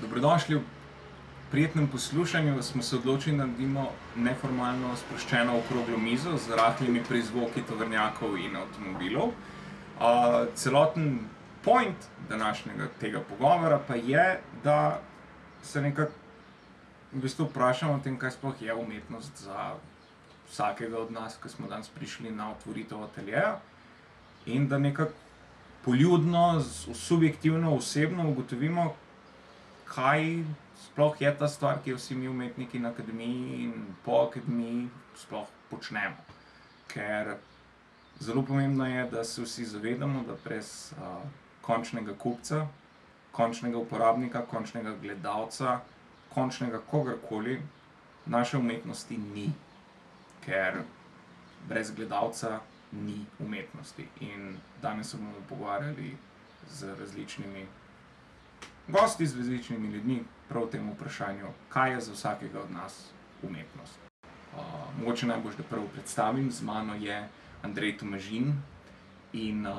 Dobrodošli v prijetnem poslušanju. Smo se odločili, da naredimo neformalno sproščeno okroglo mizo z rahlimi prizvoki tovrnjakov in avtomobilov. Uh, celoten point današnjega tega pogovora pa je, da se nekako v bistvu vprašamo o tem, kaj sploh je umetnost za vsakega od nas, ki smo danes prišli na otvoritev ateljeja. In da nekako poljudno, subjektivno, osebno ugotovimo, kaj sploh je ta stvar, ki jo vsi mi umetniki na akademiji in po akademiji sploh počnemo. Ker zelo pomembno je, da se vsi zavedamo, da brez uh, končnega kupca, končnega uporabnika, končnega gledalca, končnega kogarkoli, naše umetnosti ni. Ker brez gledalca ni umetnosti. In danes se bomo pogovarjali z različnimi gosti, z različnimi ljudmi prav o tem vprašanju, kaj je za vsakega od nas umetnost. Uh, mogoče najbolj, da prvo predstavim, z mano je Andrej Tomažin in uh,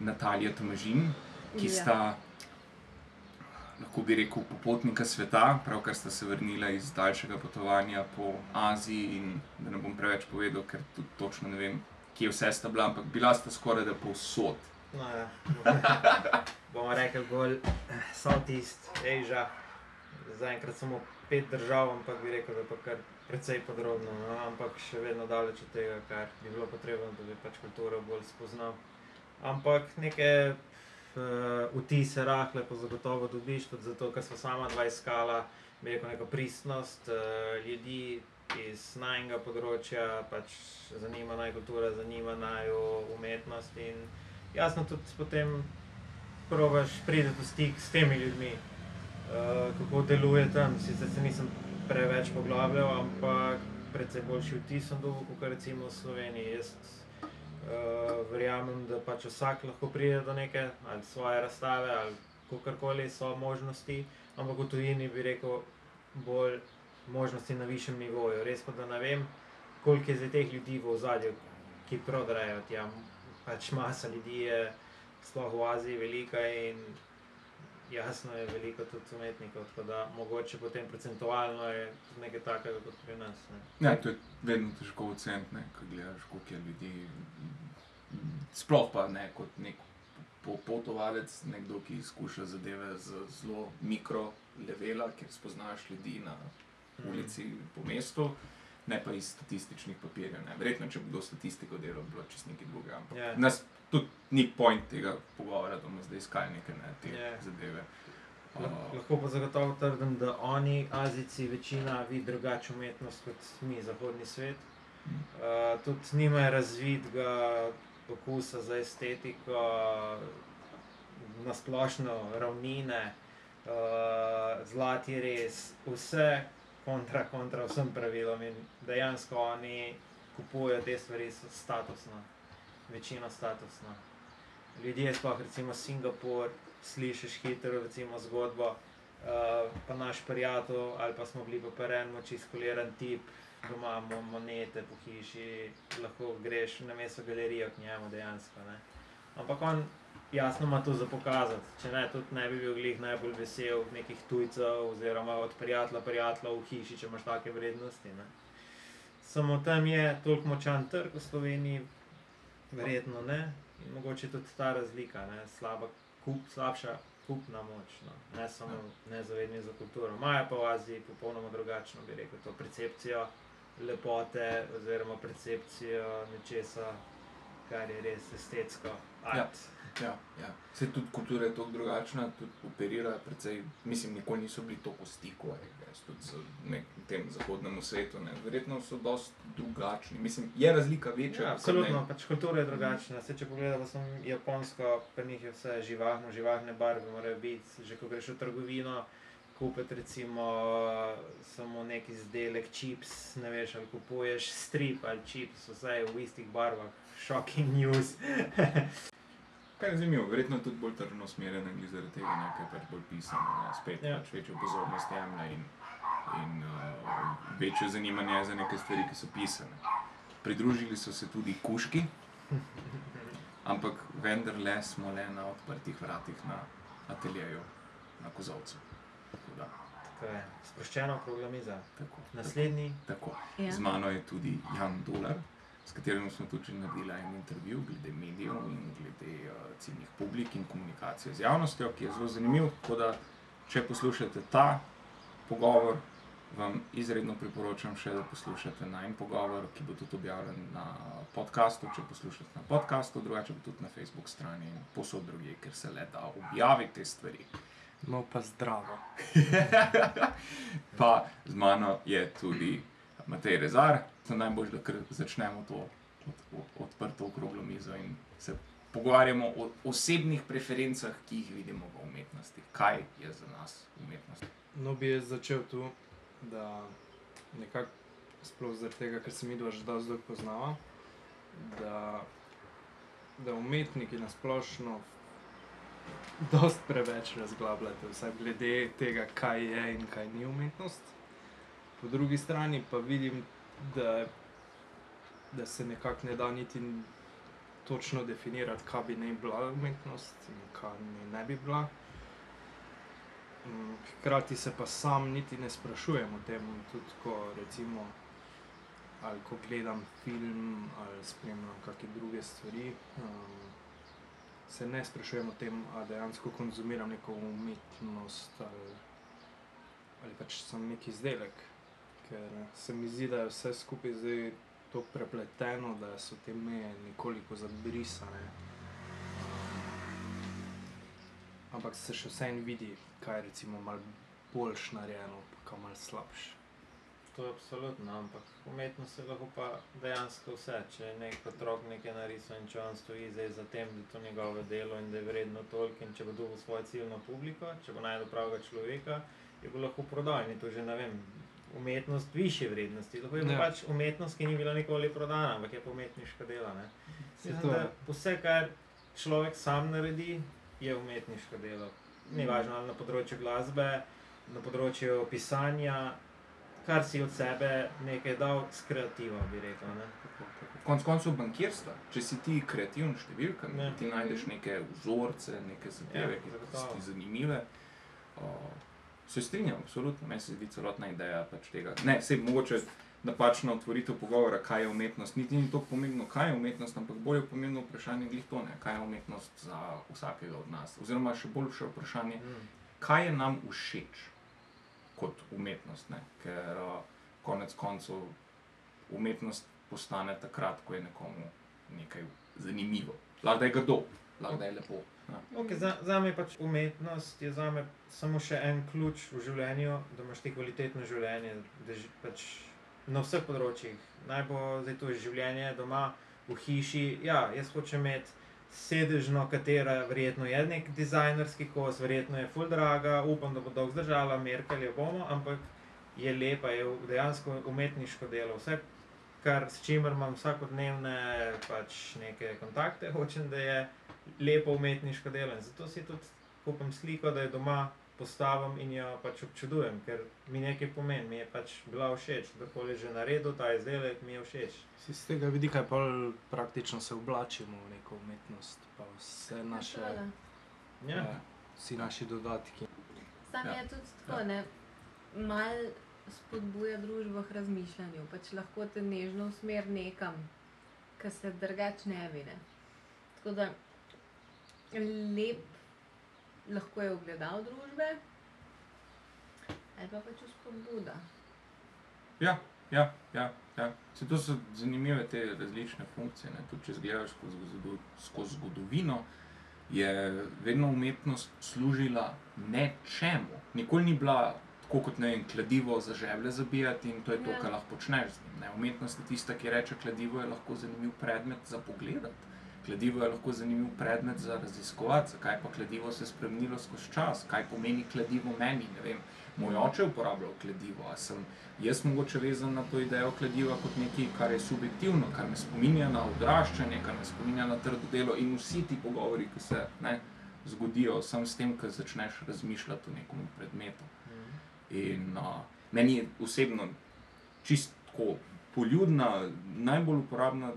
Natalija Tomažin, ki sta, lahko bi rekel, popotnika sveta, pravkar sta se vrnila iz daljšega potovanja po Aziji. In da ne bom preveč povedal, ker tudi točno ne vem, kje vse sta bila, ampak bila sta skoraj da povsod. No, ja. bomo rekli bolj Southeast Asia, zaenkrat samo pet držav, ampak bi rekel, da je pa kar precej podrobno, no? ampak še vedno daleč od tega, kar bi bilo potrebno, da bi pač kulturo bolj spoznal. Ampak neke uh, vtise rahle pa zagotovo dobiš, tudi zato, ker smo sama dva iskala, bi rekel, neko pristnost uh, ljudi iz najnega področja, pač zanima naj kultura, zanima naj umetnost in jasno tudi potem probaš priti v stik s temi ljudmi, uh, kako deluje tam. Sicer se nisem preveč poglabljal, ampak predvsej boljši vtis sem dobil, kot recimo v Sloveniji. Jaz uh, verjamem, da pač vsak lahko pride do neke ali svoje razstave ali kakorkoli so možnosti, ampak v tujini bi rekel bolj možnosti na višjem nivoju. Res pa da ne vem, koliko je zdaj teh ljudi v ozadju, ki prodajajo tja. Pač masa ljudi je sploh v Aziji velika in jasno je veliko tudi umetnikov, tako da mogoče potem procentualno je tudi nekaj takega kot pri nas. Ne. Ja, to je vedno težko oceniti, ko gledaš, koliko je ljudi. Sploh pa ne kot nek potovalec, nekdo, ki izkuša zadeve z zelo mikro levela, kjer spoznaš ljudi na mhm. ulici mm. po mestu. Ne pa iz statističnih papirjev. Verjetno, če bi kdo statistiko delal, bi bilo čisto nekaj drugega. Yeah. Ja. Nas tudi ni point tega pogovora, da bomo zdaj iskali neke ne, te yeah. Ja. zadeve. Uh, Lahko pa zagotovo trdim, da oni, Azijci, večina vidi drugačno umetnost kot mi, zahodni svet. Uh, tudi nimajo razvidega okusa za estetiko, na splošno ravnine, uh, zlati res, vse kontra, kontra vsem pravilom in dejansko oni kupujejo te stvari statusno večino statusno. Ljudje, sploh recimo Singapur, slišiš hitro recimo zgodbo, uh, pa naš prijatelj ali pa smo bili pa en moči skoliran tip, doma imamo monete po hiši, lahko greš na mesto galerijo k njemu dejansko. Ne. Ampak on jasno ima to za pokazati, če ne, tudi ne bi bil glih najbolj vesel nekih tujcev oziroma od prijatelja prijatelja v hiši, če imaš take vrednosti. Ne. Samo tam je toliko močan trg v Sloveniji, Verjetno ne. In mogoče tudi ta razlika, ne? slaba kup, slabša kupna moč, no? ne samo ja. nezavedni za kulturo. Imajo pa v Aziji popolnoma drugačno, bi rekel, to percepcijo lepote oziroma percepcijo nečesa, kar je res estetsko. Ja. Ja, ja. Vse tudi kultura je tako drugačna, tudi operira precej, mislim, nikoli niso bili tako v stiku, tudi z tem zahodnem svetu. Ne. Verjetno so dosti drugačni. Mislim, je razlika večja. Ja, absolutno, pač kultura je drugačna. Se, če pogledamo samo japonsko, pa njih je vse živahno, živahne barve morajo biti. Že ko greš v trgovino, kupiti recimo samo neki izdelek, čips, ne veš, ali kupuješ strip ali čips, vse je v istih barvah. Shocking news. Kaj je zanimivo, verjetno tudi bolj tržno usmerjeno, zaradi tega nekaj pač bolj pisano, ne? spet ja. pač večjo pozornost jemlje in, in uh, večjo zanimanje za neke stvari, ki so pisane. Pridružili so se tudi kuški, ampak vendarle smo le na odprtih vratih na ateljeju, na kozovcu. epizoda. Tako je. Sproščena okrogla miza. Tako, Naslednji. Tako. Ja. Z mano je tudi Jan Dolar, s katerim smo tudi naredili en intervju glede medijev in glede ciljnih publik in komunikacije z javnostjo, ki je zelo zanimiv. Tako da, če poslušate ta pogovor, vam izredno priporočam še, da poslušate najmen pogovor, ki bo tudi objavljen na podkastu, če poslušate na podkastu, drugače pa tudi na Facebook strani in posod drugje, ker se le da objaviti te stvari. No, pa zdravo. pa z mano je tudi Matej Rezar. Najbolj, da kar začnemo to od, od, odprto okroglo mizo in se pogovarjamo o osebnih preferencah, ki jih vidimo v umetnosti. Kaj je za nas umetnost? No, bi jaz začel tu, da nekako sploh zaradi tega, ker se mi dva že dolgo poznava, da, da umetniki nasplošno dosti preveč razglabljate, vsaj glede tega, kaj je in kaj ni umetnost. Po drugi strani pa vidim, da, da se nekako ne da niti točno definirati, kaj bi naj bila umetnost in kaj naj ne bi bila. Mm, Hkrati se pa sam niti ne sprašujem o tem, tudi ko recimo, ali ko gledam film ali spremljam kakšne druge stvari. Um, se ne sprašujem o tem, ali dejansko konzumiram neko umetnost ali, ali pač sem neki izdelek. Ker se mi zdi, da je vse skupaj zdaj tako prepleteno, da so te meje nekoliko zabrisane. Ampak se še vseeno vidi, kaj je malo boljš narejeno, pa kaj malo slabš. To je absolutno, ampak umetnost je lahko pa dejansko vse. Če je nek otrok nekaj narisal in če on stoji zdaj za tem, da je to njegovo delo in da je vredno toliko, in če bo dobil svojo ciljno publiko, če bo najdel pravega človeka, je bo lahko prodal in je to že ne vem. Umetnost više vrednosti. Lahko je ja. Pač umetnost, ki ni bila nikoli prodana, ampak je pa umetniška dela. ne. Mislim, to da vse, kar človek sam naredi, je umetniško delo. Ni važno ali na področju glasbe, na področju pisanja, kar si od sebe nekaj dal, skreativo bi rekel. Ne? Konec koncev bankirstva. Če si ti kreativen številka, Ja. ti najdeš neke vzorce, neke zadeve, Ja, ki so ti zanimive. Uh, se strinjam, absolutno. Meni se zdi celotna ideja pač tega. Ne, se mogoče napačna otvoritev pogovora, kaj je umetnost. Niti ni tako pomembno, kaj je umetnost, ampak bolj je pomembno vprašanje glih to, ne, kaj je umetnost za vsakega od nas. Oziroma še boljše vprašanje, Mm. kaj je nam všeč kot umetnost. Ne? Ker uh, konec koncev umetnost postane takrat, ko je nekomu nekaj zanimivo. Lahko je grdo, lahko da je lepo. Ja. Okay, za, za me pač umetnost je zame samo še en ključ v življenju, da imaš ti kvalitetno življenje, da ži, pač na vseh področjih. Naj bo zdaj to življenje doma, v hiši. Ja, jaz hočem imeti sedežno, katera verjetno je nek dizajnerski kos, verjetno je full draga, upam, da bo dolgo zdržala, merkali jo bomo, ampak je lepa, je dejansko umetniško delo. Vse, kar, s čimer imam vsakodnevne pač neke kontakte, hočem, da je lepo umetniško delo. In zato si tudi kupim sliko, da jo doma postavim in jo pač občudujem, ker mi nekaj pomeni, mi je pač bila všeč, da je že naredil ta izdelek, mi je všeč. Si z tega vidika je bolj praktično se oblačimo v neko umetnost, pa vse naše. Ja. eh, vsi naši dodatki. Sam Ja. je tudi tako, ne, mal spodbuja družbo k razmišljanju, pač lahko te nežno usmer nekam, kar se drugače ne bi. Ne. Tako da lep lahko je ogledal družbe, ali pa pač spodbuda. Ja, ja, ja. ja. Se to so zanimive te različne funkcije. Ne? Tudi če gledaš skozi, skozi zgodovino, je vedno umetnost služila nečemu. Nikoli ni bila tako kot ne vem, kladivo za žeblje zabijati in to je to, Ja. kar lahko počneš z njim. Ne? Umetnost je tista, ki reče, kladivo je lahko zanimiv predmet za pogled. Kladivo je lahko zanimiv predmet za raziskovati, zakaj pa kladivo se je spremenilo skozi čas, kaj pomeni kladivo meni. Moj oče je uporabljal kladivo, a sem jaz mogoče vezan na to idejo kladiva kot nekaj, kar je subjektivno, kar me spominja na odraščanje, kar me spominja na trdo delo in vsi ti pogovori, ki se ne, zgodijo, sem s tem, ko začneš razmišljati o nekom predmetu. In uh, meni je osebno čisto poljudna, najbolj uporabna,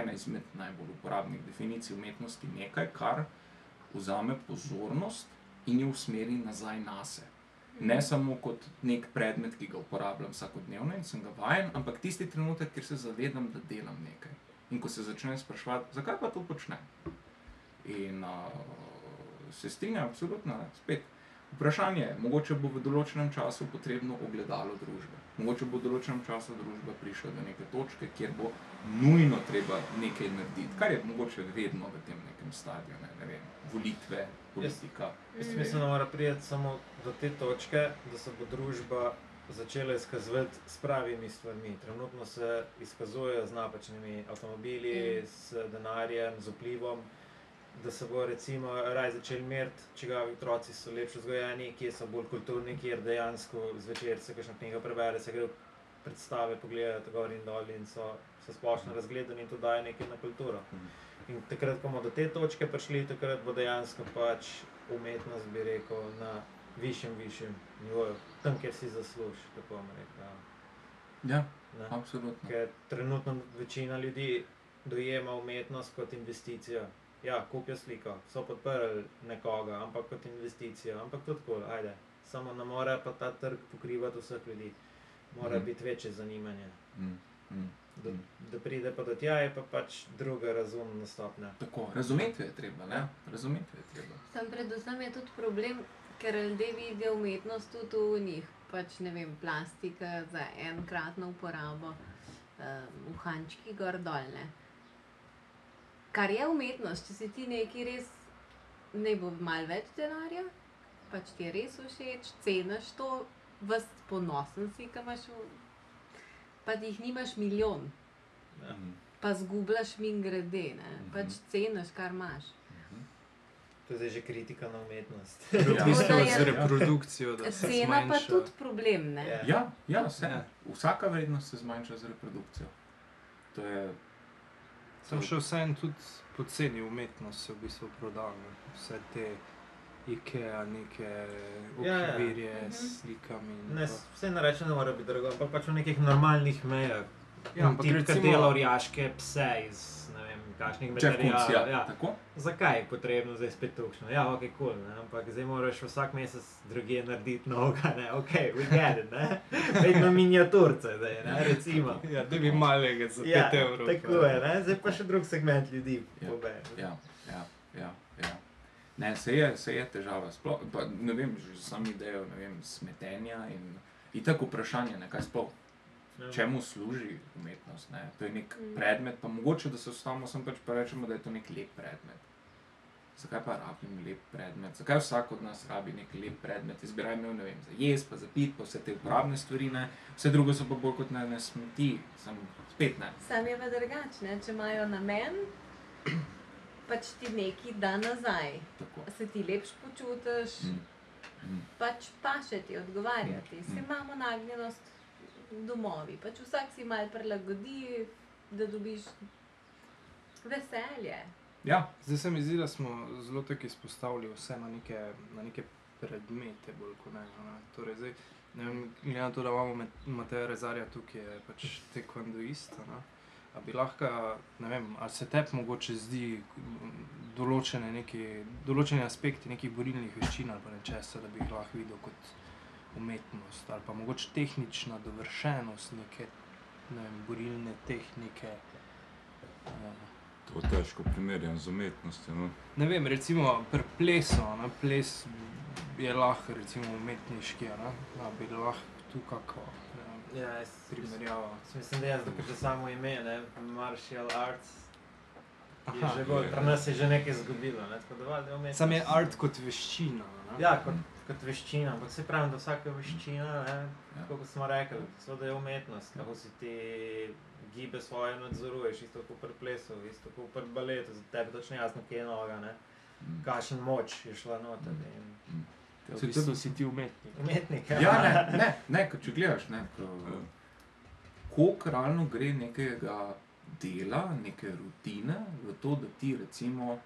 ena izmed najbolj uporabnih definicij umetnosti nekaj, kar vzame pozornost in jo usmeri nazaj na sebe. Ne samo kot nek predmet, ki ga uporabljam vsakodnevno in sem ga vajen, ampak tisti trenutek, kjer se zavedam, da delam nekaj. In ko se začnem spraševati, zakaj pa to počnem. In uh, se strinjam, absolutno, ne, spet. Vprašanje je, mogoče bo v določenem času potrebno ogledalo družbe. Mogoče bo v določenem času družba prišla do neke točke, kjer bo nujno treba nekaj narediti, kar je mogoče vedno v tem nekem stadiju, ne, ne vem, volitve, politika. Jaz mislim, da mora priti samo do te točke, da se bo družba začela izkazovati s pravimi stvarmi. Trenutno se izkazuje z napačnimi avtomobili, Mm. s denarjem, z vplivom. Da se bo recimo raj začeli meriti, čigavi otroci so lepše vzgojeni, kje so bolj kulturni, kjer dejansko zvečer se kakšna knjiga prebere, se gre v predstave pogledati gor in dol in so, so splošno razgledani in to daje nekaj na kulturo. Mhm. In takrat, ko bomo do te točke prišli, takrat bo dejansko pač umetnost, bi rekel, na višjem, višjem nivoju, tam, kjer si zaslužiš, tako bom rekel. Ja, Ne? absolutno. Ker trenutno večina ljudi dojema umetnost kot investicijo. Ja, kupijo sliko, so podprli nekoga, ampak kot investicijo, ampak tudi tako, ajde. Samo ne more pa ta trg pokrivati vseh ljudi, mora Mhm. biti večje zanimanje. Mm, mm. Da, Mm. da pride pa do tja, je pa pač druga razumna stopnja. Tako, razumeti je treba, ne? Razumeti je treba. Sam predvsem je tudi problem, ker ljudje vidijo umetnost tudi v njih. Pač ne vem, plastika za enkratno uporabo, um, uhančki gor dolne. Kar je umetnost, če si ti neki res, ne bo malo več denarja, pač ti je res všeč, ceniš to, vas ponosen si, ki imaš, pa ti jih nimaš milijon, Ja. Mm, pa zgubljaš min grede, ne? Mhm. pač ceniš, kar imaš. mhm. To je zdaj že kritika na umetnost. Ja. V bistvu Tako da je- z reprodukcijo, da se Cena pa tudi problem, ne? Ja. Ja, ja, vse. Ja. Vsaka vrednost se zmanjša z reprodukcijo. To je Sem še vseeno tudi poceni umetnost se v bistvu proda. ne. Vse te IKEA, neke Ja, ja. okvirje Mhm. s slikami. in Ne, to. vse ne rečem, da mora biti drago, ampak pač v nekih normalnih mejah. Ja, ampak Tipka recimo- dela orjaške pse iz kakšnih funkcija. materijalov. Ja. Tako? Zakaj je potrebno zdaj spet tukšno? Ja, ok, kul, cool, ne, ampak zdaj moraš vsak mesec druge narediti novega, ne, ok, we get it, ne. Vedno miniaturce, zdaj, ne, recimo. Ja, da bi malega za 5 Ja, evrov. tako je, ne, zdaj pa še drug segment ljudi Ja, pobe. Ja, ja, ja. ja. Ne, se je, se je težava. Sploh, pa, ne vem, že sam idejo ne vem, smetenja in, in tako vprašanje, ne, kaj sploh. Čemu služi umetnost? Ne? To je nek Mm. predmet, pa mogoče da se ustavimo, sem pač pa rečemo, da je to nek lep predmet. Zakaj pa rabim lep predmet? Zakaj vsak od nas rabi nek lep predmet? Jaz bi raje imel, ne vem, za jesti, pa za pit, pa vse te uporabne stvari, ne? vse drugo so pa bolj kot ne, ne smeti, sem spet ne. Sam je pa drugačne, če imajo namen, pač ti neki da nazaj. Tako. Se ti lepš počutiš, Mm. Mm. pač paše ti odgovarjati. Mm. Vsi imamo nagnjenost domovi, pač vsak si mal prilagodi, da dobiš veselje. Ja, Zdaj se mi zdi, da smo zelo tako izpostavili vse na neke, na neke predmete, bolj kot ne. ne. Torej, zdaj, ne vem, glede na to, da imamo Mateja Rezarja tukaj, je pač tekvandoist. a bi lahko, ne vem, ali se tebi mogoče zdi m, določene, neke, določene aspekti nekih borilnih veščin ali nečesa, da bi jih lahko videl kot umetnost, ali pa mogoče tehnična dovršenost neke ne vem, borilne tehnike. Uh, To težko primerjam z umetnostjo. No. Ne vem, recimo pri plesu, ne, ples je lahko recimo umetniški, ne, da bi lahko tu kako ne Ja, jaz primerjavo. jaz mislim, da je zato, ker že samo ime, ne, martial arts, je Aha. že bolj, pri nas je že nekaj zgubilo, ne, tako da valjda je umetnost. Sam je art kot veščina. Ne? Ja, kot, kot veščina, ampak se pravi, da vsaka veščina, ne, Ja. kot smo rekli, so da je umetnost, kako si ti gibe svoje nadzoruješ, isto kot pri plesu, isto kot pri baletu, za tebe točno jasno, kje je noga, ne, Mm. kakšen moč je šla noter. In... V bistvu si ti umetnik. Umetnik, Ja, ne, ne, ne, ko če gledaš, ne, ko, koliko realno gre nekega dela, neke rutine v to, da ti recimo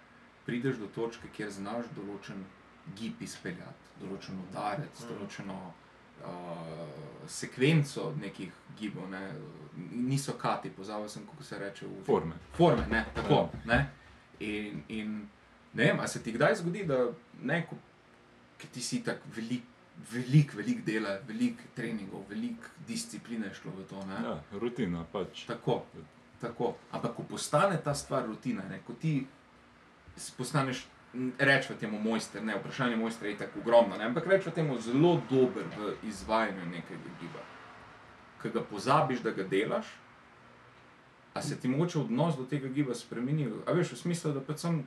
prideš do točke, kjer znaš določen gib izpeljati, določen udarec, Mhm. določeno uh, sekvenco nekih gibov, ne, niso kati, pozabil sem, kako se reče v Forme. forme, ne, tako. Ne? In, in ne vem, a se ti kdaj zgodi, da ne, ko, ki ti si tako velik veliko, veliko dela, veliko treningov, veliko discipline je šlo v to. Ne? Ja, rutina pač. Tako, tako. Ampak ko postane ta stvar rutina, ne, ko ti postaneš, rečemo temu mojster, ne, vprašanje mojstra je tako ogromno, ne, ampak rečemo temu zelo dober v izvajanju nekega giba. Ko ga pozabiš, da ga delaš, a se ti mogoče odnos do tega giba spremeni, a veš, v smislu, da pač sem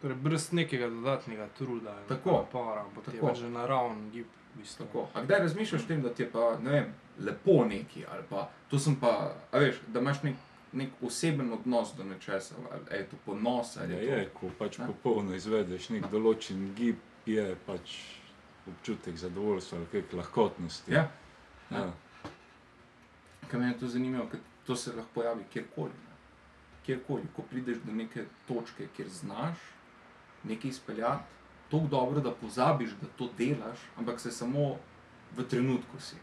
Torej, brez nekega dodatnega truda, Tako. napora, ampak je Tako. pač že naraven gib. V bistvu. tako. A kdaj razmišljaš o tem, da ti je pa, ne vem, lepo neki, ali pa to sem pa, a veš, da imaš nek, nek oseben odnos do nečesa, ali je to ponos, ali Ja, je to. je, ko pač Ne? popolno izvedeš nek določen gib, je pač občutek zadovoljstva ali kaj lahkotnosti. Ja, ja. Kaj me je to zanimivo, ker to se lahko pojavi kjerkoli. ne. Kjerkoli, ko prideš do neke točke, kjer znaš nekaj izpeljati, tako dobro, da pozabiš, da to delaš, ampak se samo v trenutku si.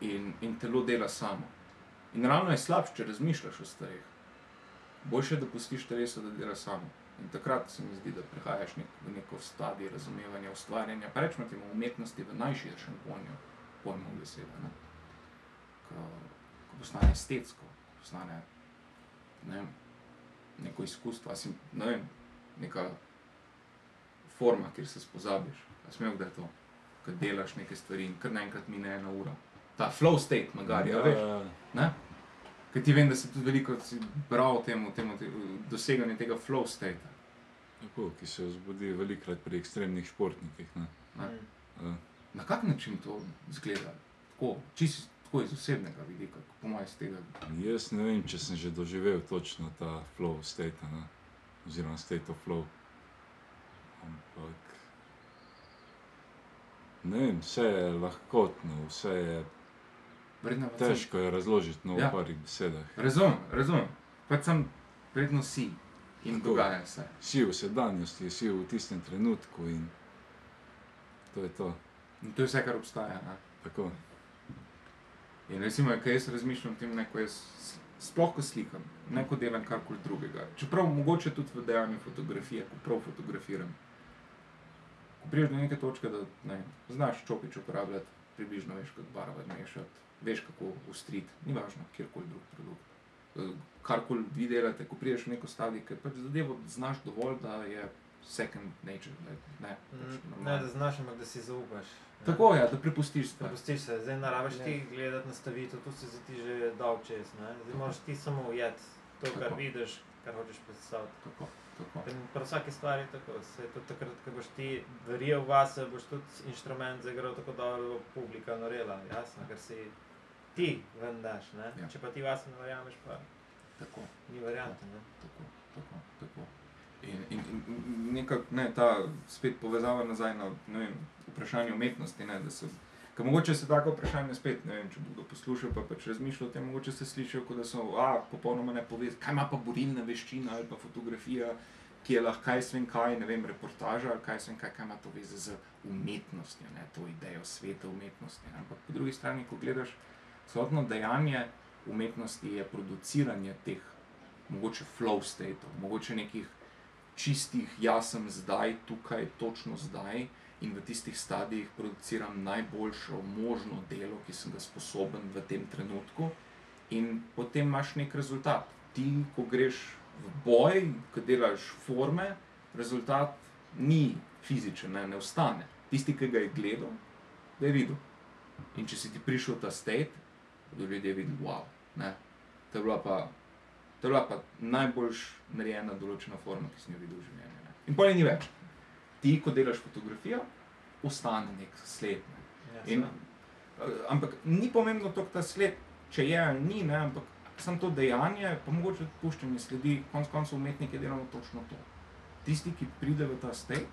In, in telo dela samo. In ravno je slabše, če razmišljaš o stvareh. Boljše je, da pustiš telesu, da dela samo. In takrat se mi zdi, da prehajaš nek, v neko stadij razumevanja, ustvarjanja, pa rečemo temu umetnosti v najširšem pojmu, pojmu besede. Ne? Ko, ko postane estetsko, postane ne vem, neko izkustvo, a si, ne vem, neka forma, kjer se spozabiš. A smel, da je to, ko delaš neke stvari in kar naenkrat mine ena ura. Ta flow state, magari, ja, veš. Ne? Ker ti vem, da si tudi veliko si bral o tem, o tem, doseganju tega flow state. Tako, ki se zbudi velikrat pri ekstremnih športnikih. Ne? Ne? Ja. Na kak način to zgleda? Tako, čisto tako iz osebnega vidika, po mojem, iz tega. Jaz ne vem, če sem že doživel točno ta flow state, ne? oziroma state of flow. Ampak ne vem, vse je lahkotno, vse je Vredno težko je razložiti no, v Ja. parih besedah. Razumem, razumem. Pač sem vredno si in Tako. dogaja se. Si v sedanjosti, si v tistem trenutku in to je to. In to je vse, kar obstaja. Ne? Tako. In recimo, kaj jaz razmišljam o tem, ne, ko jaz sploh ko slikam, ne ko delam karkoli drugega. Čeprav mogoče tudi v dejanju fotografije, ko prav fotografiram. Ko prideš do neke točke, da ne, znaš čopič uporabljati, približno veš, kako barve mešati, veš, kako ustriti, ni važno, kjerkoli drug produkt. Eh, Karkoli vi delate, ko prideš v neko stadij, ker pač zadevo znaš dovolj, da je second nature. Da, ne, pač Mm, Ne, normalno. da znaš, ampak da si zaupaš. ne. Tako je, ja, da prepustiš stvar. Prepustiš se, zdaj ne rabiš Ja. ti gledati nastavitev, tu si ti že dal čez. Ne? Zdaj moraš ti samo ujet to, kar Tako. vidiš, kar hočeš predstaviti. Tako, tako. In pri vsaki stvari tako, se tudi takrat, ko boš ti verjel vase, boš tudi inštrument zaigral tako dobro, da bo publika norela, jasno, ker si ti ven daš, ne? Ja. Če pa ti vase ne verjameš, pa tako. ni variante, ne? Tako, tako, tako. In, in, in- nekako ne, ta spet povezava nazaj na ne vem, vprašanje umetnosti. Ne, da so, ker mogoče se tako vprašanje spet, ne vem, če bodo poslušali, pa pač razmišljali o tem, mogoče se slišijo, kot da so a, popolnoma nepovezani. Kaj ima pa borilna veščina ali pa fotografija, ki je lahko kaj svem kaj, ne vem, reportaža ali kaj svem kaj, kaj ima to veze z umetnostjo, ne, to idejo sveta umetnosti. Ne. Ampak po drugi strani, ko gledaš celotno dejanje umetnosti, je produciranje teh mogoče flow stateov, mogoče nekih čistih, jaz sem zdaj, tukaj, točno zdaj in v tistih stadijih produciram najboljšo možno delo, ki sem ga sposoben v tem trenutku, in potem imaš nek rezultat. Ti, ko greš v boj, ko delaš forme, rezultat ni fizičen, ne, ne ostane. Tisti, ki ga je gledal, ga je videl. In če si ti prišel ta state, bodo ljudje videli, wow, ne, to je bila pa To je bila pa najboljš narejena določena forma, ki sem jo videl v življenju. Ne. In pol je ni več. Ti, ko delaš fotografijo, ostane nek sled. Ne. Ja, In, eh, ampak ni pomembno to, ta sled, če je ali ni, ne, ampak samo to dejanje, pa mogoče tudi puščanje sledi, konec koncev umetniki delamo točno to. Tisti, ki pride v ta state,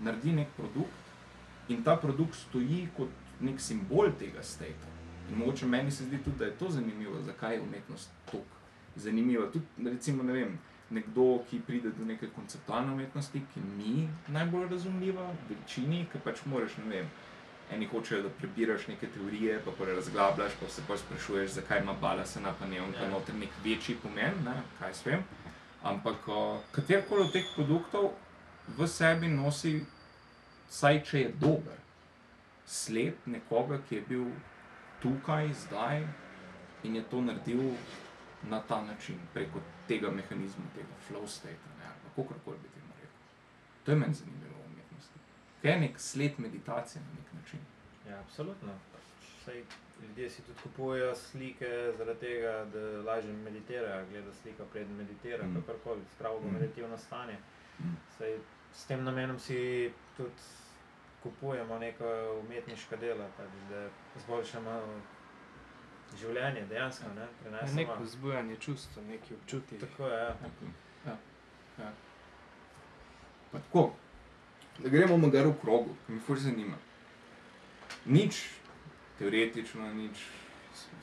naredi nek produkt in ta produkt stoji kot nek simbol tega stata. In mogoče meni se zdi tudi, da je to zanimivo, zakaj je umetnost tako zanimiva. Tudi, recimo, ne vem, nekdo, ki pride do neke konceptualne umetnosti, ki ni najbolj razumljiva, v večini, ki pač moraš, ne vem. Eni hočejo, da prebiraš neke teorije, pa pa razglabljaš, pa se pa sprašuješ, zakaj ima balasena pa neonka Ja. noter nek večji pomen, ne, kaj svem. Ampak katerkoli od teh produktov v sebi nosi, vsaj če je dober, sled nekoga, ki je bil tukaj, zdaj in je to naredil na ta način, preko tega mehanizma, tega flow state, ne, ali kako koli bi temu rekel. To je meni zanimivo v umetnosti. Kaj je nek sled meditacije na nek način? Ja, absolutno. Saj, ljudje si tudi kupujejo slike zaradi tega, da lažje meditirajo, gleda slika preden meditira, Mm. kakorkoli, spravo Mm. meditativno stanje. Mm. Saj, s tem namenom si tudi kupujemo neka umetniška dela, pač, da izboljšamo življenje, dejansko, ne, prenesemo. Neko vzbujanje čustev, neki občutki. Tako je, ja. Tako, Ja, ja. Pa tako, da gremo magar v krogu, ki me fur zanima. Nič teoretično, nič,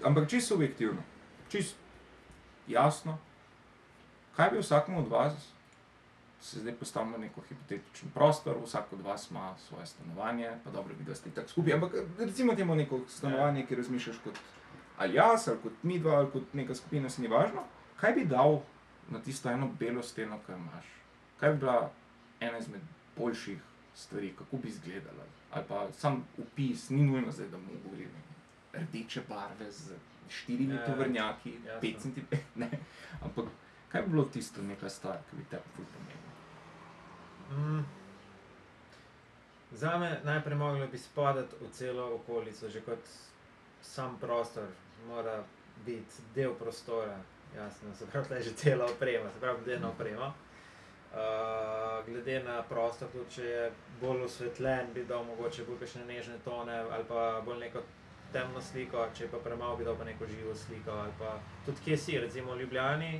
ampak čisto subjektivno, čisto jasno. Kaj bi vsakmu od vas, se zdaj postavimo neko hipotetičen prostor, vsak od vas ima svoje stanovanje, pa dobro bi, da ste tako skupaj, ampak recimo temu neko stanovanje, ki razmišljaš kot ali jaz, ali kot mi dva, ali kot neka skupina, se ni važno. Kaj bi dal na tisto eno belo steno, ki jo imaš? Kaj bi bila ena izmed boljših stvari, kako bi izgledala? Ali pa sam upis, ni nujno zdaj, da mu govorim rdeče barve z štirimi Ja, tovrnjaki, jasno. 5 cm, ne. Ampak kaj bi bilo tisto neka stvar, ki bi te pomenila? Mm. Za me najprej moglo bi spadati v celo okolico, že kot sam prostor, mora biti del prostora, jasno, se pravi, da je že cela oprema, se pravi, delna oprema. Uh, glede na prostor, tudi če je bolj osvetljen, bi dal mogoče bolj kakšne nežne tone ali pa bolj neko temno sliko, če je pa premalo, bi dal pa neko živo sliko. Pa tudi kje si, recimo v Ljubljani,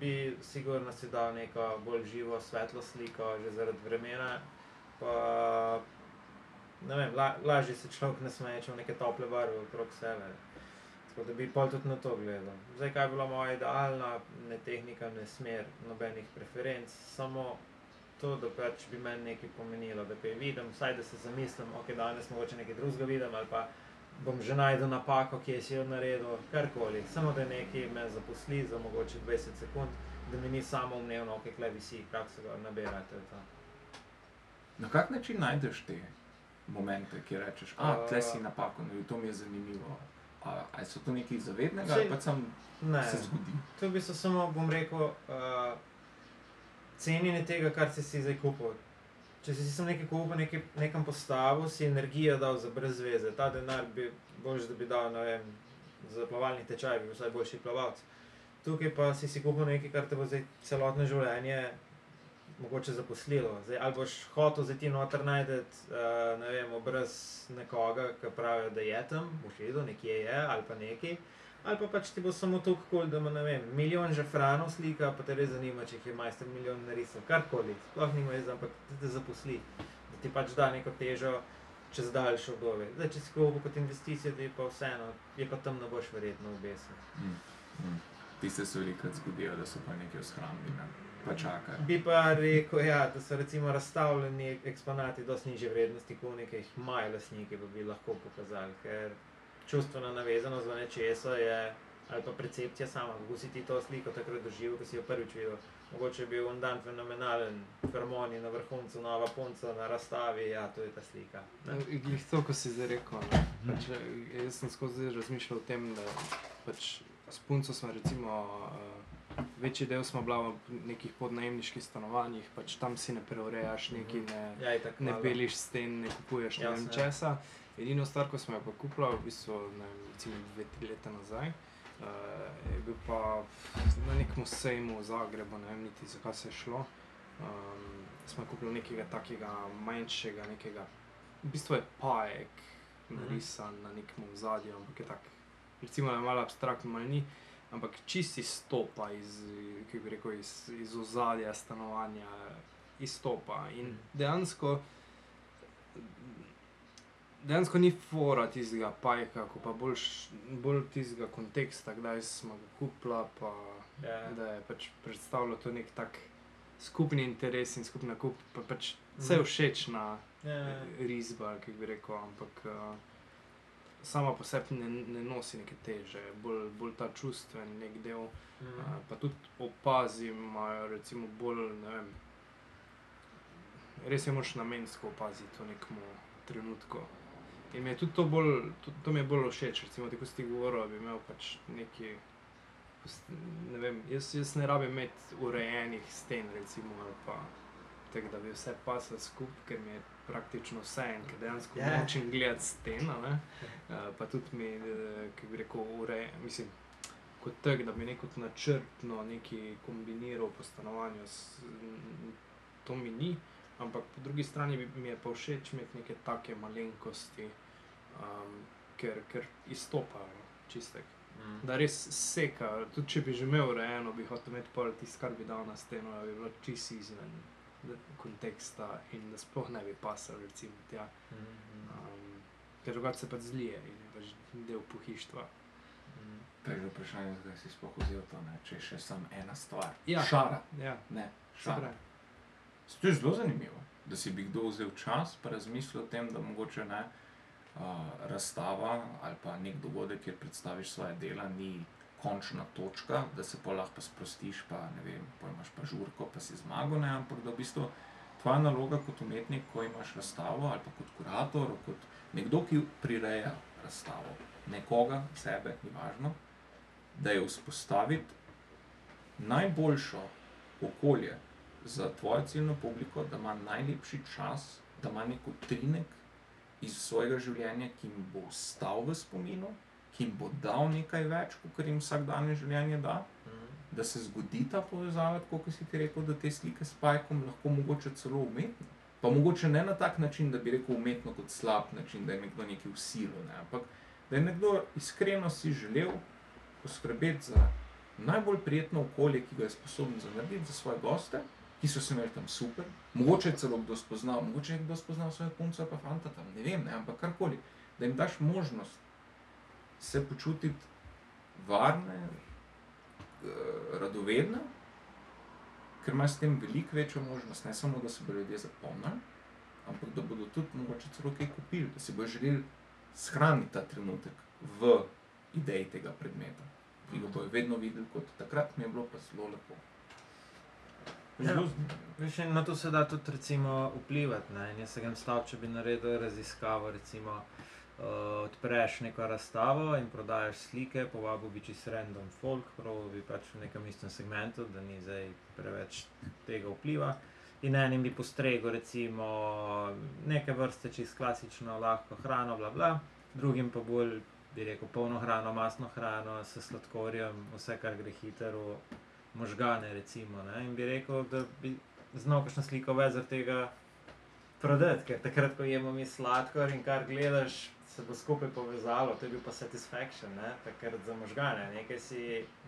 bi sigurno si dal neko bolj živo, svetlo sliko, že zaradi vremena. Pa, ne vem, la, lažje se človek nasmeje, če ima neke tople barve okrog sebe. Tako da bi pol tudi na to gledal. Zdaj, kaj je bila moja idealna, ne tehnika, ne smer, nobenih preferenc, samo to, da pač bi meni nekaj pomenilo, da kaj vidim, vsaj da se zamislim, ok, danes mogoče nekaj drugega vidim ali pa bom že najdel napako, kje si jo naredil, karkoli. Samo da nekaj me zaposli za mogoče 20 sekund, da mi ni samo umnevno, ok, klej visi, kak se ga nabira, to je to. Na kak način najdeš te momente, ki rečeš, a tle si napako, no, to mi je zanimivo. A, a so to nekaj zavednega ali Saj- pa sam Ne, se zgodi? to je v bistvu samo, bom rekel, uh, cenjenje tega, kar si si zdaj kupil. Če si sem nekaj kupil, nekaj, nekam postavil, si energijo dal za brez veze. Ta denar bi boljš, da bi dal, ne vem, za plavalni tečaj, bi bil vsaj boljši plavalec. Tukaj pa si si kupil nekaj, kar te bo zdaj celotno življenje mogoče zaposlilo. Zdaj, ali boš hotel zdaj ti noter najti, uh, ne vem, obraz nekoga, ki pravijo, da je tam, boš videl, nekje je ali pa nekaj. Ali pa pač ti bo samo to kul, da ima milijon žafranov slika, pa te res zanima, če jih je majster milijon narisal, karkoli, sploh nima veze, ampak da te zaposli, da ti pač da neko težo čez daljše obdobje. Zdaj, če si kupil kot investicijo, da je pa vseeno, je pa tam ne boš verjetno obesil. Mm. Mm. Tiste se velikokrat zgodijo, da so pa nekaj v shrambi, ne? Pa čakajo. Bi pa rekel, ja, da so recimo razstavljeni eksponati dosti nižje vrednosti, kot nekaj jih imajo lastniki, pa bi lahko pokazali, ker čustvena navezanost do nečesa je, ali pa percepcija sama, kako si ti to sliko takrat doživel, ko si jo prvič videl. Mogoče je bil on dan fenomenalen, harmonij na vrhuncu, nova punca na razstavi, ja, to je ta slika. ne. Glih to, ko si zdaj rekel. Pač, eh, jaz sem skozi razmišljal o tem, da pač s punco smo recimo. Uh, Večji del smo bila v nekih podnajemniških stanovanjih, pač tam si ne preurejaš, neki ne, Ja, itak ne beliš sten, ne kupuješ ne vem ja. česa. Edino stvar, ko smo jo pa kupila, v bistvu ne vem, recimo dve, tri leta nazaj, uh, je bil pa na nekem sejmu v Zagrebu, ne vem niti zakaj se je šlo. Um, smo kupili nekega takega manjšega, nekega, v bistvu je pajek Mhm. narisan na nekem ozadju, ampak je tak, recimo je malo abstraktno, malo ni. Ampak čisti stopa iz, rekel, iz, iz ozadja stanovanja, izstopa. In Mhm. dejansko, dejansko ni fora tistega pajka, ko pa bolj, bolj tistega konteksta, kdaj smo ga kupila, pa Ja. da je pač predstavljalo to nek tak skupni interes in skupna kup, pa pač vse Mhm. všečna Ja, risba, kako bi rekel, ampak uh, sama po sebi ne, ne nosi neke teže, bolj, bolj ta čustven nek del. mhm. Uh, pa tudi opazim, imajo recimo bolj, ne vem, res je moč namensko opaziti v nekem trenutku. in mi je tudi to bolj, to, to mi je bolj všeč, recimo, tako si ti govoril, da bi imel pač neki. Ne vem, jaz, jaz ne rabim imeti urejenih sten, recimo, ali pa tako, da bi vse paslo skupaj, ker mi je praktično vse en, ker dejansko Ja. yeah. nočem gledati stena. Ne? Uh, pa tudi mi, eh, ki bi rekel, urejen, mislim, kot tak, da bi neko načrtno nekaj kombiniral po stanovanju, s, to mi ni. Ampak po drugi strani bi- mi je pa všeč imeti neke take malenkosti, um, ker, ker izstopajo no, čistek. Mm. Da res seka, tudi če bi že imel urejeno, bi hotel imeti pol tisto, kar bi dal na steno, da bi bilo čisto izven d- konteksta in da sploh ne bi pasal, recimo, tja. Um, ker drugače se pač zlije in je pač del pohištva. Mm. To je vprašanje, zakaj si sploh vzel to, ne? če je še samo ena stvar. Ja. Šara, Ja, ne, šara. prej. To je zelo zanimivo, da si bi kdo vzel čas pa razmislil o tem, da mogoče ne uh, razstava ali pa nek dogodek, kjer predstaviš svoje dela, ni končna točka, da se pa lahko sprostiš, pa ne vem, pa imaš pa žurko, pa si zmagal, ne, ampak da v bistvu tvoja naloga kot umetnik, ko imaš razstavo ali pa kot kurator, kot nekdo, ki prireja razstavo, nekoga, sebe, ni važno, da je vzpostaviti najboljšo okolje za tvojo ciljno publiko, da ima najlepši čas, da ima nek utrinek iz svojega življenja, ki jim bo ostal v spominu, ki jim bo dal nekaj več, kot jim vsakdanje življenje da, Mm. da se zgodi ta povezava, tako kot si ti rekel, da te slike s pajkom lahko mogoče celo umetno. Pa mogoče ne na tak način, da bi rekel umetno kot slab način, da je nekdo nekaj usilil, ne? ampak da je nekdo iskreno si želel poskrbeti za najbolj prijetno okolje, ki ga je sposoben narediti za svoje goste, ki so se imeli tam super. Mogoče je celo kdo spoznal, mogoče je kdo spoznal svojo punco ali pa fanta tam, ne vem, ne, ampak karkoli. Da jim daš možnost se počutiti varne, eh, radovedne, ker imaš s tem veliko večjo možnost, ne samo da se bodo ljudje zapomnili, ampak da bodo tudi mogoče celo kaj kupili, da si bodo želeli shraniti ta trenutek v ideji tega predmeta. Ki ga bodo vedno videli kot takrat, mi je bilo pa zelo lepo. Ja. Veš, na to se da tudi recimo, vplivati. Ne? In Jaz se ga stav, če bi naredil raziskavo, recimo, uh, odpreš neko razstavo in prodajaš slike, povabil bi čist random folk, prav bi pač v nekem istem segmentu, da ni zdaj preveč tega vpliva. In enim bi postregel, recimo, neke vrste čist klasično, lahko hrano, bla bla, drugim pa bolj, bi rekel, polno hrano, masno hrano, s sladkorjem, vse, kar gre hitro, možgane, recimo. Ne? In bi rekel, da bi znal kakšno sliko več zaradi tega prodati, ker takrat, ko jemo mi sladkor in kar gledaš, se bo skupaj povezalo, to je bil pa satisfaction, ne? takrat za možgane. Nekaj si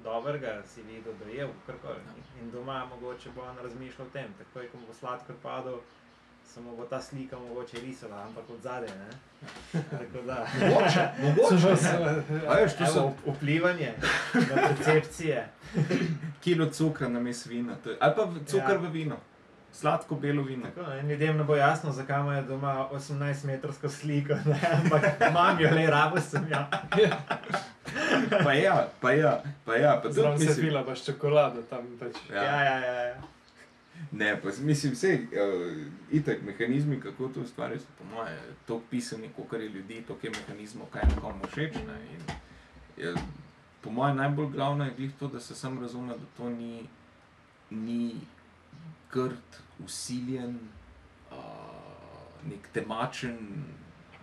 dobrega, si videl, da je karkoli. In doma mogoče bo on razmišljal o tem, takoj, ko mu bo sladkor padel. Samo bo ta slika mogoče risala, ampak od zadaj. ne. Tako da. Mogoče, mogoče. A veš, to Evo, so vp- vplivanje na percepcije. kilo cukra na mes vina, to je, ali pa cukr Ja. v vino, sladko belo vino. Tako, in ljudem ne bo jasno, zakaj imajo doma 18-metrsko sliko, ne? ampak imam jo, le rabo sem jo. Pa ja, pa ja, pa ja. Pa Zraven se mislim, fila baš čokolado tam pač. Ja, ja, ja. ja. Ne, pa s- mislim, vse, uh, itak mehanizmi, kako to ustvarjajo, so po moje tako pisani, kot je ljudi, toliko je mehanizmov, kaj je nekomu všeč. Ne, in, je, po moje najbolj glavno je glih to, da se sam razume, da to ni, ni grd, usiljen, uh, nek temačen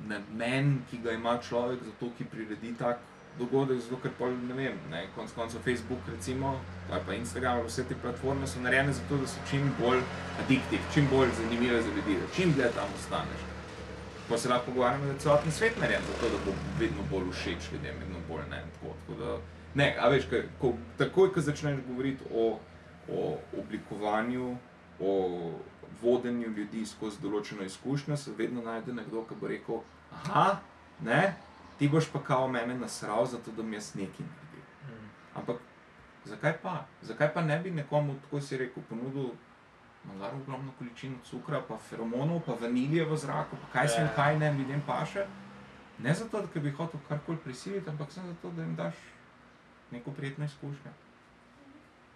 namen, ki ga ima človek, zato ki priredi tak dogodek, zato ker pol ne vem, ne, konc koncev Facebook recimo, ali pa Instagram, ali vse te platforme so narejene zato, da so čim bolj adiktiv, čim bolj zanimive za ljudi, da čim dlje tam ostaneš. Pa se lahko pogovarjamo, da je celoten svet narejen zato, da bo vedno bolj všeč ljudem, vedno bolj ne. Tako, tako da, ne, a veš, kaj, ko, takoj, ko začneš govoriti o, o oblikovanju, o vodenju ljudi skozi določeno izkušnjo, se vedno najde nekdo, ki bo rekel: Aha, ne, ti boš pa kao mene nasral, zato da mi jaz nekaj naredim. Mm. Ampak zakaj pa? Zakaj pa ne bi nekomu, tako si rekel, ponudil malo ogromno količino cukra, pa feromonov, pa vanilije v zraku, pa kaj se jim Ja. kaj ne ljudem paše? Ne zato, da bi hotel karkoli prisiliti, ampak samo zato, da jim daš neko prijetno izkušnjo.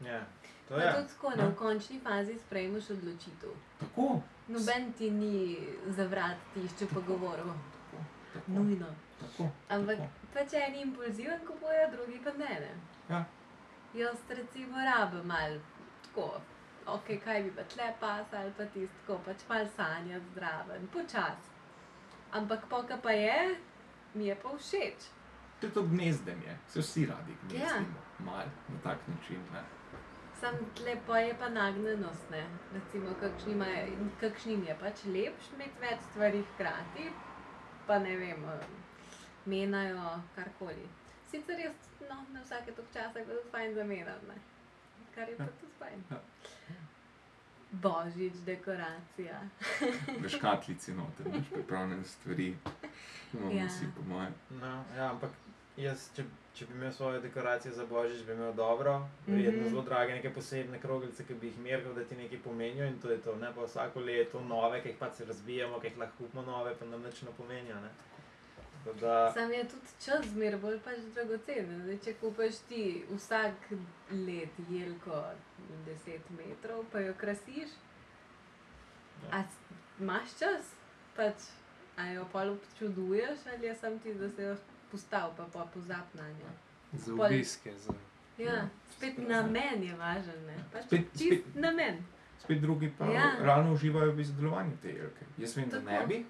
Ja, to je. tudi tako, ne, v končni fazi sprejmeš odločitev. Tako. Noben ti ni za vrat tišče pa govoril. Tako, nujno. tako, Ampak tako. pač eni impulziven kupujejo, drugi pa ne. ne. Ja. Jaz recimo rabim malo tako, ok, kaj bi pa tle pas ali pa tisto, pač malo sanjati zdraven, počas. Ampak poka pa je, mi je pa všeč. To je to gnezdenje, se vsi radi Ja. gnezdimo, mal na tak način. Ne? Sam tle pa je pa nagnjenost, ne. Recimo, kakšnim je, kakšnim je pač lepš imeti več stvari hkrati, pa ne vem, menajo karkoli. Sicer jaz, no, na vsake tok časa je pa tudi fajn zamenjati, ne. Kar je pa Ja. tudi fajn. Ja. Božič, dekoracija. V škatlici noter, imaš pripravljene stvari, imamo Ja. vsi po mojem. No, ja, ampak jaz, če, če bi imel svoje dekoracije za božič, bi imel dobro, verjetno Mhm. zelo drage, neke posebne kroglice, ki bi jih meril, da ti nekaj pomenijo in to je to. Ne pa vsako leto nove, ki jih pač razbijamo, ki jih lahko kupimo nove, pa nam nič ne pomenijo. Ne? Tako Da, Sam je tudi čas zmer bolj pač dragocen. Zdaj, če kupiš ti vsak let jelko 10 metrov, pa jo krasiš, Ja. imaš čas, pač, a jo pol občuduješ ali je sam ti, da se jo postav, pa pa pozab na njo. Za Pol- obiske, za Ja, spet namen je važen, ne? Pač Spet- spet- namen. Spet drugi pa Ja. realno uživajo v izdelovanju te jelke. Jaz vem, da Tako. ne bi,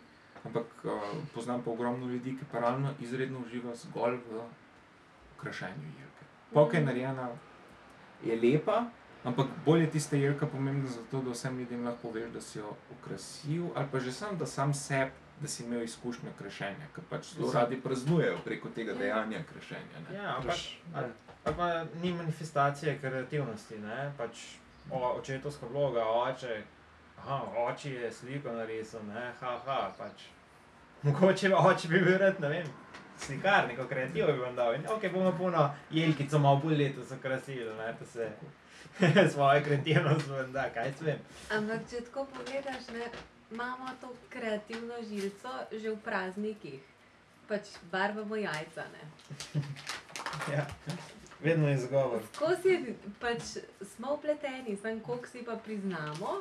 ampak uh, poznam pa ogromno ljudi, ki pa realno izredno uživajo zgolj v okrašenju jelke. Polka je Mhm. narejena, je lepa, ampak bolj je tista jelka pomembna zato, da vsem ljudem lahko poveš, da si jo okrasil, ali pa že sam, da sam sebi, da si imel izkušnjo krešenja, ker pač zelo radi praznujejo preko tega Ja. dejanja krešenja. Ne? ja, ampak, ali, ali pa ni manifestacije kreativnosti, ne? pač o, očetovska vloga, oče, aha, oče je sliko narisal, ne, haha, pač. Mogoče oče bi bil rad, ne vem, slikar, neko kreativno bi vam dal. In ok, bomo puno jelkico malo bolj letos okrasili, ne, da se svojo kreativnost vam da, kaj se vem. Ampak če tako pogledaš, ne, imamo to kreativno žilico že v praznikih. Pač barvamo jajca. Ne. Ja. Vedno je izgovor. Tako si, pač smo upleteni, sem koliko si pa priznamo,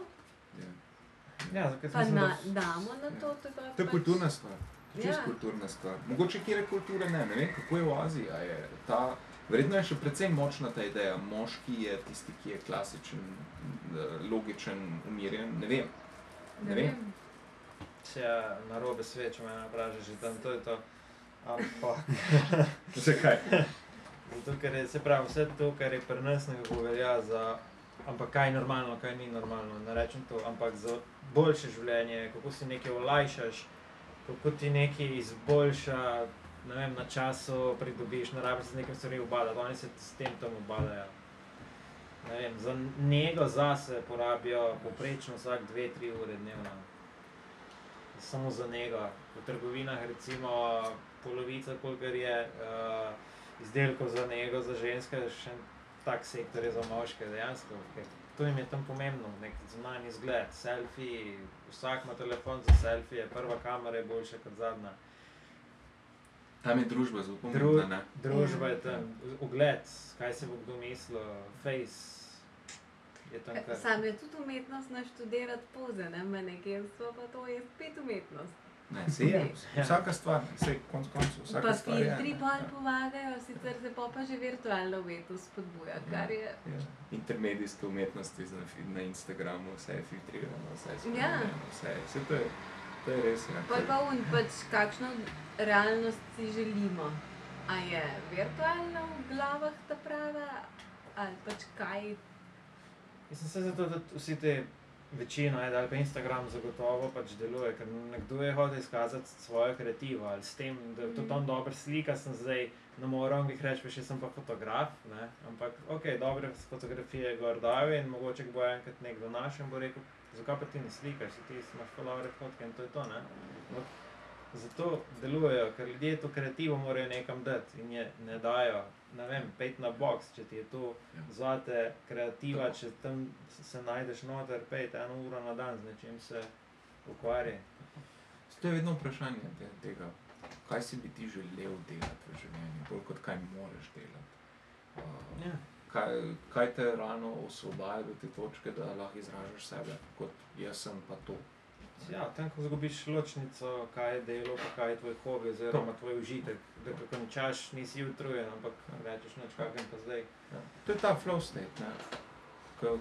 Ja. Ja, pa mislim, na, da damo na to. To je, pa To je pač- kulturna stvar. Čist Ja. kulturna stvar. Mogoče kjer kulture ne, ne vem, kako je v Aziji. a Je ta, verjetno je še precej močna ta ideja. Moški je tisti, ki je klasičen, logičen, umirjen. Ne vem. Ne vem. če na robe svečo me napraže, že tam to je to. Ampak, Zakaj? zato, ker je, se pravi, vse to, kar je pri nas nekako velja za, ampak kaj je normalno, kaj ni normalno, ne rečem to, ampak za boljše življenje, kako si nekaj olajšaš, kako ti nekaj izboljša, ne vem, na času pridobiš, ne rabiš se z nekim stvari ubadati, oni se s tem tam ubadajo. Ne vem, za nego zase porabijo poprečno vsak 2-3 ure dnevno. Samo za nego. V trgovinah recimo polovica, kolikor je uh, izdelkov za nego, za ženske, še tak sektor je za moške dejansko. ker To jim je tam pomembno, nek zunanji izgled, selfie, vsak ima telefon za selfie, prva kamera je boljša kot zadnja. Tam je družba zelo Dru- pomembna. ne? Družba je tam, ugled, kaj se bo kdo mislil, face je tam kar. Sam je tudi umetnost naštudirati poze, ne manekirstvo, pa to je spet umetnost. Ne, se je. Ja. Vsaka stvar, se konc koncev, vsaka Pa stvar je. filtri bolj ja. pomagajo, sicer se pa, pa že virtualno umetnost spodbuja, kar je Ja. Intermedijske umetnosti na, na Instagramu, vse je filtrirano, vse je Ja. spremenjeno, vse, vse to je, to je res. Ja. Pol pa un, pač kakšno realnost si želimo. A je virtualna v glavah ta prava, ali pač kaj? Mislim se zato, da vsi te večino, ajde, ali pa Instagram zagotovo pač deluje, ker nekdo je hotel izkazati svojo kreativo ali s tem, da je to Mhm. tam dobro slika, sem zdaj ne morem jih reči, pa še sem pa fotograf, ne? ampak ok, dobre fotografije gor dajo in mogoče bo enkrat nekdo našel in bo rekel, zakaj pa ti ne slikaš, ti imaš pa dobre fotke in to je to, ne. Ampak Zato delujejo, ker ljudje to kreativo morajo nekam dati in je ne dajo, ne vem, pet na box, če ti je to Ja. zate kreativa, Tako. če tam se- najdeš noter, pet eno uro na dan z nečim se ukvarja. To je vedno vprašanje te, tega, kaj si bi ti želel delati v življenju, bolj kot kaj moraš delati. Uh, Ja. Kaj, kaj te realno osvobaja do te točke, da lahko izražaš sebe, kot jaz sem pa to. Ja, tam, ko zgubiš ločnico, kaj je delo, pa kaj je tvoj hobi, oziroma tvoj užitek. Da ko končaš, nisi utrujen, ampak rečeš, noč kakšen pa zdaj. Ja. To je ta flow state, ne. Ko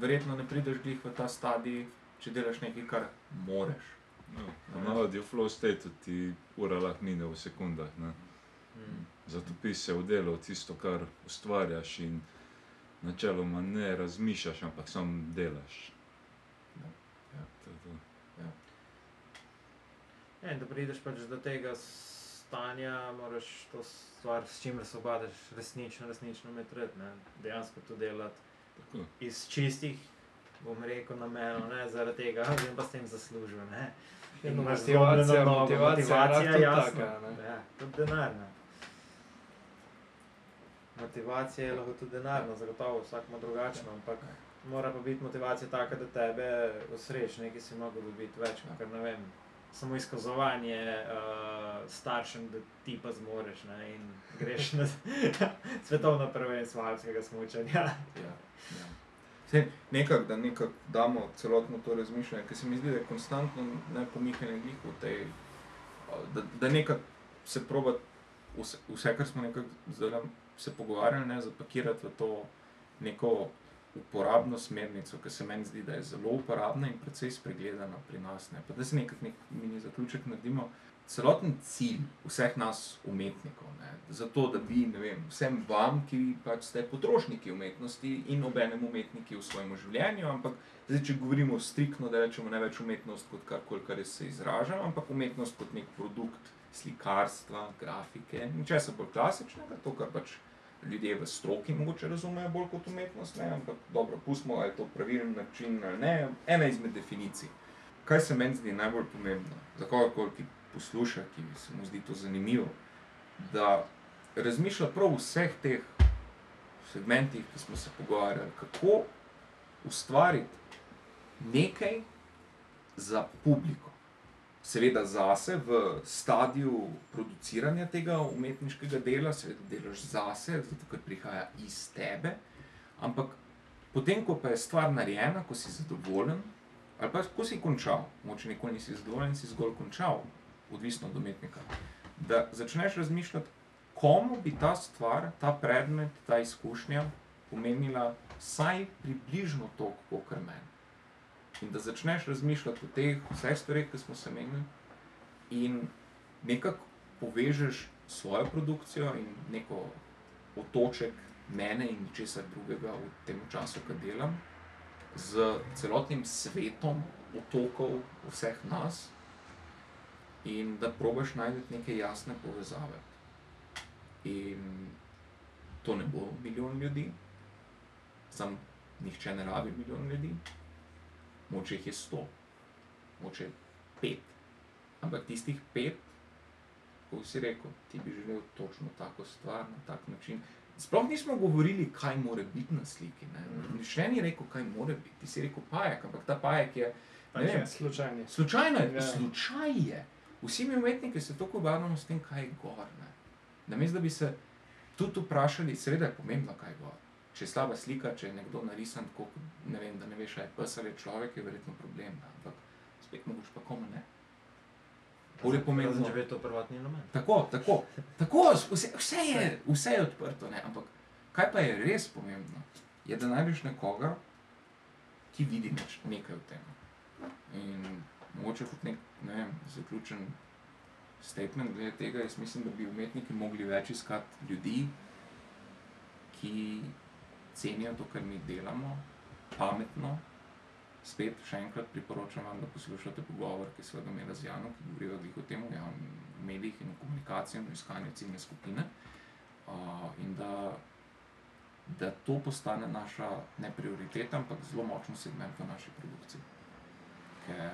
verjetno ne prideš glih v ta stadij, če delaš nekaj, kar moreš. No, Ponavadi v flow stateu ti ura lahko mine v sekundah. Ne? Zatopiš se v delo, tisto, kar ustvarjaš in načeloma ne razmišljaš, ampak samo delaš. Ja, ja. To je to. Ja, in da prideš pač do tega stanja, moraš to stvar, s čimer se obadaš, resnično, resnično metrati, ne? dejansko to delati Tako. iz čistih, bom rekel, namenov, ne zaradi tega, da bi pa s tem zaslužil. Ne? In imaš motivacija- zlomljeno nogo, motivacija je lahko tudi jasno. taka, ne. Ja, tudi denarna. Motivacija je lahko tudi denarna, zagotovo vsak ima drugačno, ampak mora pa biti motivacija taka, da tebe usreč, nekaj si mogel dobiti več, ker ne vem. Samo izkazovanje uh, staršem, da ti pa zmoreš ne, in greš na svetovno prvenstvo alpskega smučanja. Ja, ja. Sej, nekak, da nekako damo celotno to razmišljanje, ker se mi zdi, da je konstantno ne pomikanje glih v tej, a, da, da nekako se proba vse, vse, kar smo nekako zdaj se pogovarjali, ne, zapakirati v to neko uporabno smernico, ki se meni zdi, da je zelo uporabna in precej spregledana pri nas. Ne. Pa da se nekako nek mini zaključek naredimo. Celoten cilj vseh nas umetnikov, ne, zato da bi vem, vsem vam, ki pač ste potrošniki umetnosti in obenem umetniki v svojem življenju, ampak zdaj, če govorimo striktno, da rečemo ne več umetnost kot karkoli, kar se izraža, ampak umetnost kot nek produkt slikarstva, grafike in česa bolj klasičnega, to, kar pač ljudje v stroki mogoče razumejo bolj kot umetnost, ne, ampak dobro, pustimo, ali je to pravilen način ali ne, ena izmed definicij. Kaj se meni zdi najbolj pomembno, za kogarkoli, ki posluša, ki se mu zdi to zanimivo, da razmišlja prav o vseh teh segmentih, ki smo se pogovarjali, kako ustvariti nekaj za publiko. Seveda zase v stadiju produciranja tega umetniškega dela, seveda delaš zase, zato ker prihaja iz tebe, ampak potem, ko pa je stvar narejena, ko si zadovoljen, ali pa ko si končal, moče nikoli nisi zadovoljen, si zgolj končal, odvisno od umetnika, da začneš razmišljati, komu bi ta stvar, ta predmet, ta izkušnja pomenila vsaj približno toliko, kot meni. In da začneš razmišljati o teh vseh stvareh, ki smo se menili, in nekako povežeš svojo produkcijo in neko otoček mene in česar drugega v tem času, ki delam, z celotnim svetom otokov vseh nas, in da probaš najti neke jasne povezave. In to ne bo milijon ljudi, sam nihče ne rabi milijon ljudi, moče jih je sto, moče pet. Ampak tistih pet, ko si rekel, ti bi želel točno tako stvar na tak način. Sploh nismo govorili, kaj mora biti na sliki. Ne? Nihče ni rekel, kaj mora biti. Ti si rekel pajek, ampak ta pajek je. Ne vem, Slučajni. Slučajno je, Ja. slučaj je. Vsi mi umetniki se tako ubadamo s tem, kaj je gor. Ne? Namesto da bi se tudi vprašali, seveda je pomembno, kaj je gor. Če je slaba slika, če je nekdo narisan tako, ne vem, da ne veš, ali je pes ali je človek, je verjetno problem. Ne? Ampak spet mogoče pa komu ne. Bolj je pomembno. Razen, če je to prvotni element. Tako, tako, tako vse, vse, je, vse je odprto, ne? ampak kaj pa je res pomembno, je, da najdeš nekoga, ki vidi neč, nekaj v tem. In mogoče kot nek, ne vem, zaključen statement glede tega, jaz mislim, da bi umetniki mogli več iskati ljudi, ki cenijo to, kar mi delamo, pametno. Spet še enkrat priporočam vam, da poslušate pogovor, ki smo ga imeli z Janom, ki govorijo o tem, o javnih medijih in o komunikaciji, in o iskanju ciljne skupine. Uh, in da, da to postane naša ne prioriteta, ampak zelo močen segment v naši produkciji. Ker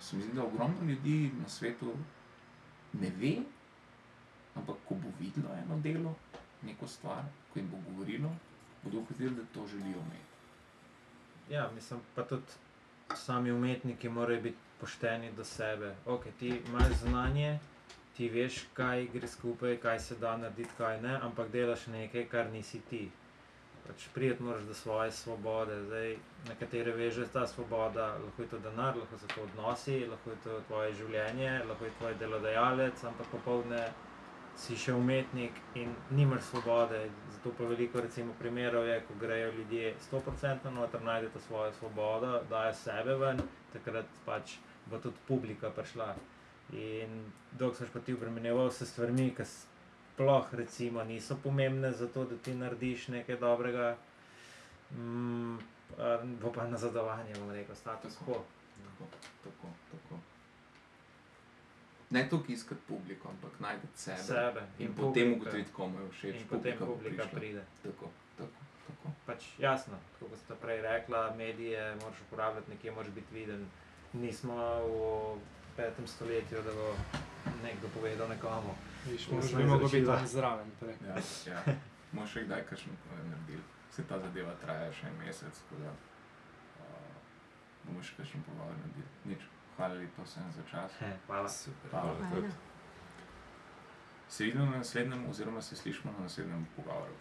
se mi zdi, da ogromno ljudi na svetu ne ve, ampak ko bo videlo eno delo, neko stvar, ko jim bo govorilo, bodo ugotovili, da to želijo imeti. Ja, mislim pa tudi sami umetniki morajo biti pošteni do sebe. Ok, ti imaš znanje, ti veš, kaj gre skupaj, kaj se da narediti, kaj ne, ampak delaš nekaj, kar nisi ti. Pač prijeti moraš do svoje svobode. Zdaj, na katere veže ta svoboda, lahko je to denar, lahko so to odnosi, lahko je to tvoje življenje, lahko je tvoj delodajalec, ampak popovdne si še umetnik in nimaš svobode. Zato pa veliko recimo, primerov je, ko grejo ljudje 100% noter, najdejo svojo svobodo, dajo sebe ven, takrat pač bo tudi publika prišla. In dokler si pa ti obremenjeval s stvarmi, ki sploh recimo niso pomembne za to, da ti narediš nekaj dobrega, mm, bo pa nazadovanje, bom rekel, status quo. Tako, tako, tako. Ne toliko iskati publiko, ampak najti sebe. Sebe In, publika. potem ugotoviti, komu je všeč. In potem publika prišla. pride. Tako, tako, tako. Pač jasno, tako kot ste prej rekla, medije moraš uporabljati, nekje moraš biti viden. Nismo v petem stoletju, da bo nekdo povedal nekomu. Smo bi mogel biti tam zraven prej. Ja, ja. Bomo še kdaj kakšno naredili. Se ta zadeva traja še en mesec, tako da uh, bomo še kakšen pogovor naredili. Nič. Hvala lepa vsem za čas. He, hvala. Super. Hvala. Hvala tudi. Se vidimo na naslednjem, oziroma se slišimo na naslednjem pogovoru.